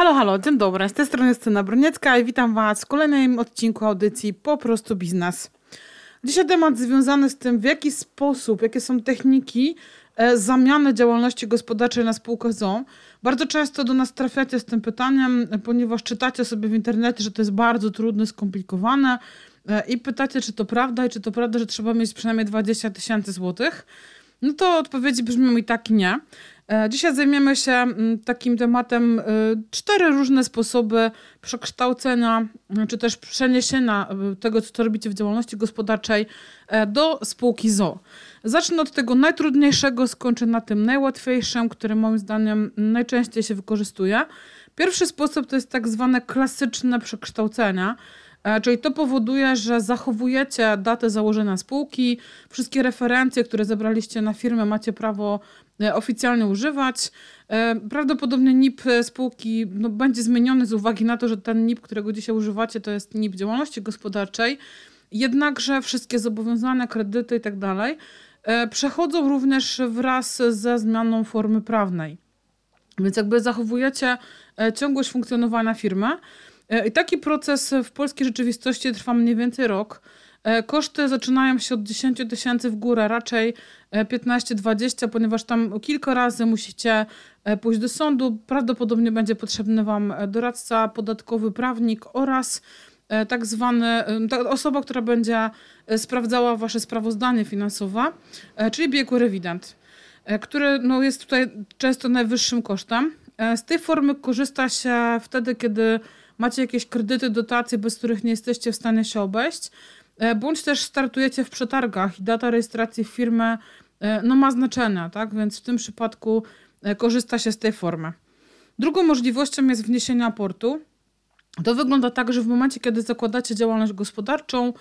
Halo, halo, dzień dobry. Z tej strony Scena Broniecka i witam Was w kolejnym odcinku audycji Po prostu biznes. Dzisiaj temat związany z tym, w jaki sposób, jakie są techniki e, zamiany działalności gospodarczej na spółkę ZO. Bardzo często do nas trafiacie z tym pytaniem, ponieważ czytacie sobie w internecie, że to jest bardzo trudne, skomplikowane e, i pytacie, czy to prawda i czy to prawda, że trzeba mieć przynajmniej 20 tysięcy złotych. No to odpowiedzi brzmią i tak i nie. E, dzisiaj zajmiemy się mm, takim tematem e, cztery różne sposoby przekształcenia mm, czy też przeniesienia e, tego, co robicie w działalności gospodarczej do spółki ZO. Zacznę od tego najtrudniejszego, skończę na tym najłatwiejszym, który moim zdaniem najczęściej się wykorzystuje. Pierwszy sposób to jest tak zwane klasyczne przekształcenia. Czyli to powoduje, że zachowujecie datę założenia spółki, wszystkie referencje, które zebraliście na firmę, macie prawo E, oficjalnie używać. E, prawdopodobnie NIP spółki no, będzie zmieniony z uwagi na to, że ten NIP, którego dzisiaj używacie, to jest NIP działalności gospodarczej. Jednakże wszystkie zobowiązania, kredyty i tak dalej e, przechodzą również wraz ze zmianą formy prawnej. Więc jakby zachowujecie ciągłość funkcjonowania firmy. I taki proces w polskiej rzeczywistości trwa mniej więcej rok. E, koszty zaczynają się od 10 tysięcy w górę, raczej 15-20, e, ponieważ tam kilka razy musicie e, pójść do sądu. Prawdopodobnie będzie potrzebny Wam doradca podatkowy, prawnik oraz tak zwany, osoba, która będzie sprawdzała Wasze sprawozdanie finansowe, czyli biegły rewident, który no, jest tutaj często najwyższym kosztem. Z tej formy korzysta się wtedy, kiedy macie jakieś kredyty, dotacje, bez których nie jesteście w stanie się obejść. E, bądź też startujecie w przetargach i data rejestracji firmy e, no, ma znaczenie, tak? więc w tym przypadku e, korzysta się z tej formy. Drugą możliwością jest wniesienie aportu. To wygląda tak, że w momencie, kiedy zakładacie działalność gospodarczą,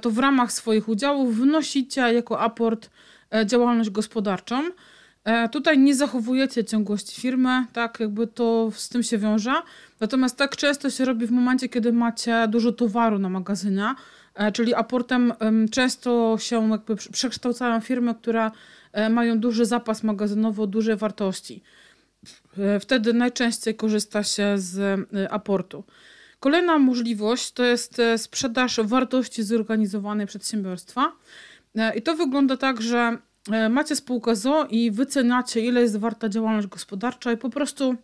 to w ramach swoich udziałów wnosicie jako aport działalność gospodarczą. Tutaj nie zachowujecie ciągłości firmy, tak jakby to z tym się wiąże. Natomiast tak często się robi w momencie, kiedy macie dużo towaru na magazynie, E, czyli aportem często się jakby przekształcają firmy, które e, mają duży zapas magazynowy, duże wartości. E, wtedy najczęściej korzysta się z aportu. Kolejna możliwość to jest sprzedaż wartości zorganizowanej przedsiębiorstwa. I to wygląda tak, że macie spółkę ZO i wyceniacie, ile jest warta działalność gospodarcza, i po prostu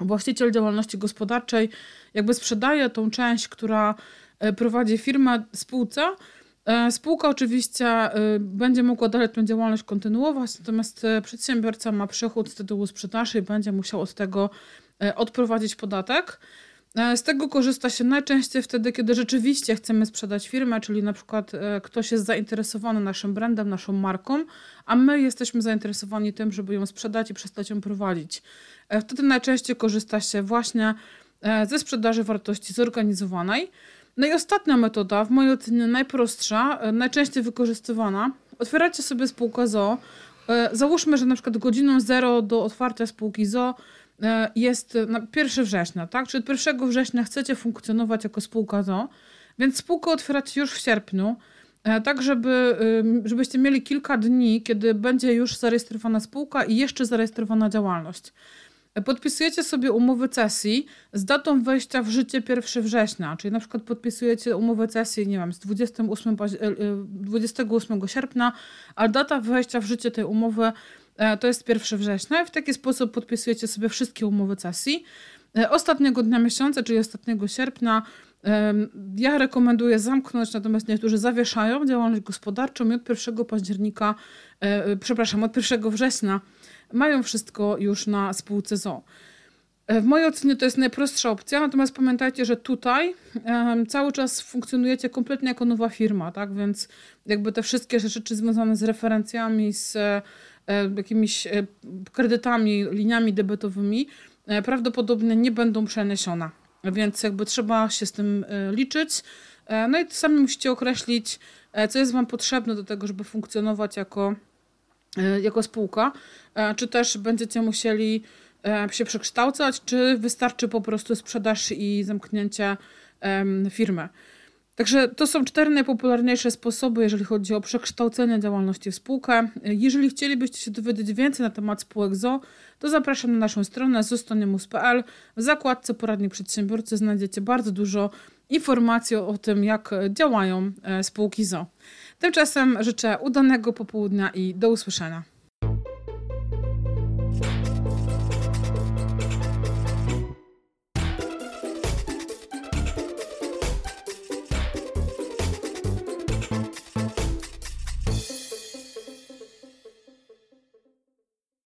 właściciel działalności gospodarczej jakby sprzedaje tą część, która E, prowadzi firmę spółce. E, spółka oczywiście e, będzie mogła dalej tę działalność kontynuować, natomiast przedsiębiorca ma przychód z tytułu sprzedaży i będzie musiał od tego odprowadzić podatek. Z tego korzysta się najczęściej wtedy, kiedy rzeczywiście chcemy sprzedać firmę, czyli na przykład ktoś jest zainteresowany naszym brandem, naszą marką, a my jesteśmy zainteresowani tym, żeby ją sprzedać i przestać ją prowadzić. Wtedy najczęściej korzysta się właśnie ze sprzedaży wartości zorganizowanej. No i ostatnia metoda, w mojej ocenie najprostsza, e, najczęściej wykorzystywana. Otwieracie sobie spółkę ZO. E, załóżmy, że na przykład godziną zero do otwarcia spółki ZO e, jest 1 września, tak? Czyli 1 września chcecie funkcjonować jako spółka ZO, więc spółkę otwieracie już w sierpniu, tak żeby, żebyście mieli kilka dni, kiedy będzie już zarejestrowana spółka i jeszcze zarejestrowana działalność. Podpisujecie sobie umowę cesji z datą wejścia w życie 1 września, czyli na przykład podpisujecie umowę cesji, nie wiem, z 28, 28 e, e, sierpnia, a data wejścia w życie tej umowy e, to jest 1 września w taki sposób podpisujecie sobie wszystkie umowy cesji. Ostatniego dnia miesiąca, czyli ostatniego sierpnia, ja rekomenduję zamknąć, natomiast niektórzy zawieszają działalność gospodarczą i od 1 października, przepraszam, od 1 września mają wszystko już na spółce ZO. E, w mojej ocenie to jest najprostsza opcja, natomiast pamiętajcie, że tutaj um, cały czas funkcjonujecie kompletnie jako nowa firma, tak? Więc jakby te wszystkie rzeczy związane z referencjami, z e, jakimiś e, kredytami, liniami debetowymi e, prawdopodobnie nie będą przeniesione. Więc jakby trzeba się z tym e, liczyć. E, no i sami musicie określić, co jest Wam potrzebne do tego, żeby funkcjonować jako E, jako spółka, e, czy też będziecie musieli e, się przekształcać, czy wystarczy po prostu sprzedaż i zamknięcie firmy. Także to są cztery najpopularniejsze sposoby, jeżeli chodzi o przekształcenie działalności w spółkę. Jeżeli chcielibyście się dowiedzieć więcej na temat spółek ZO, to zapraszam na naszą stronę zostoniemus.pl. W zakładce Poradnik Przedsiębiorcy znajdziecie bardzo dużo informacji o tym, jak działają e, spółki ZO. Tymczasem życzę udanego popołudnia i do usłyszenia.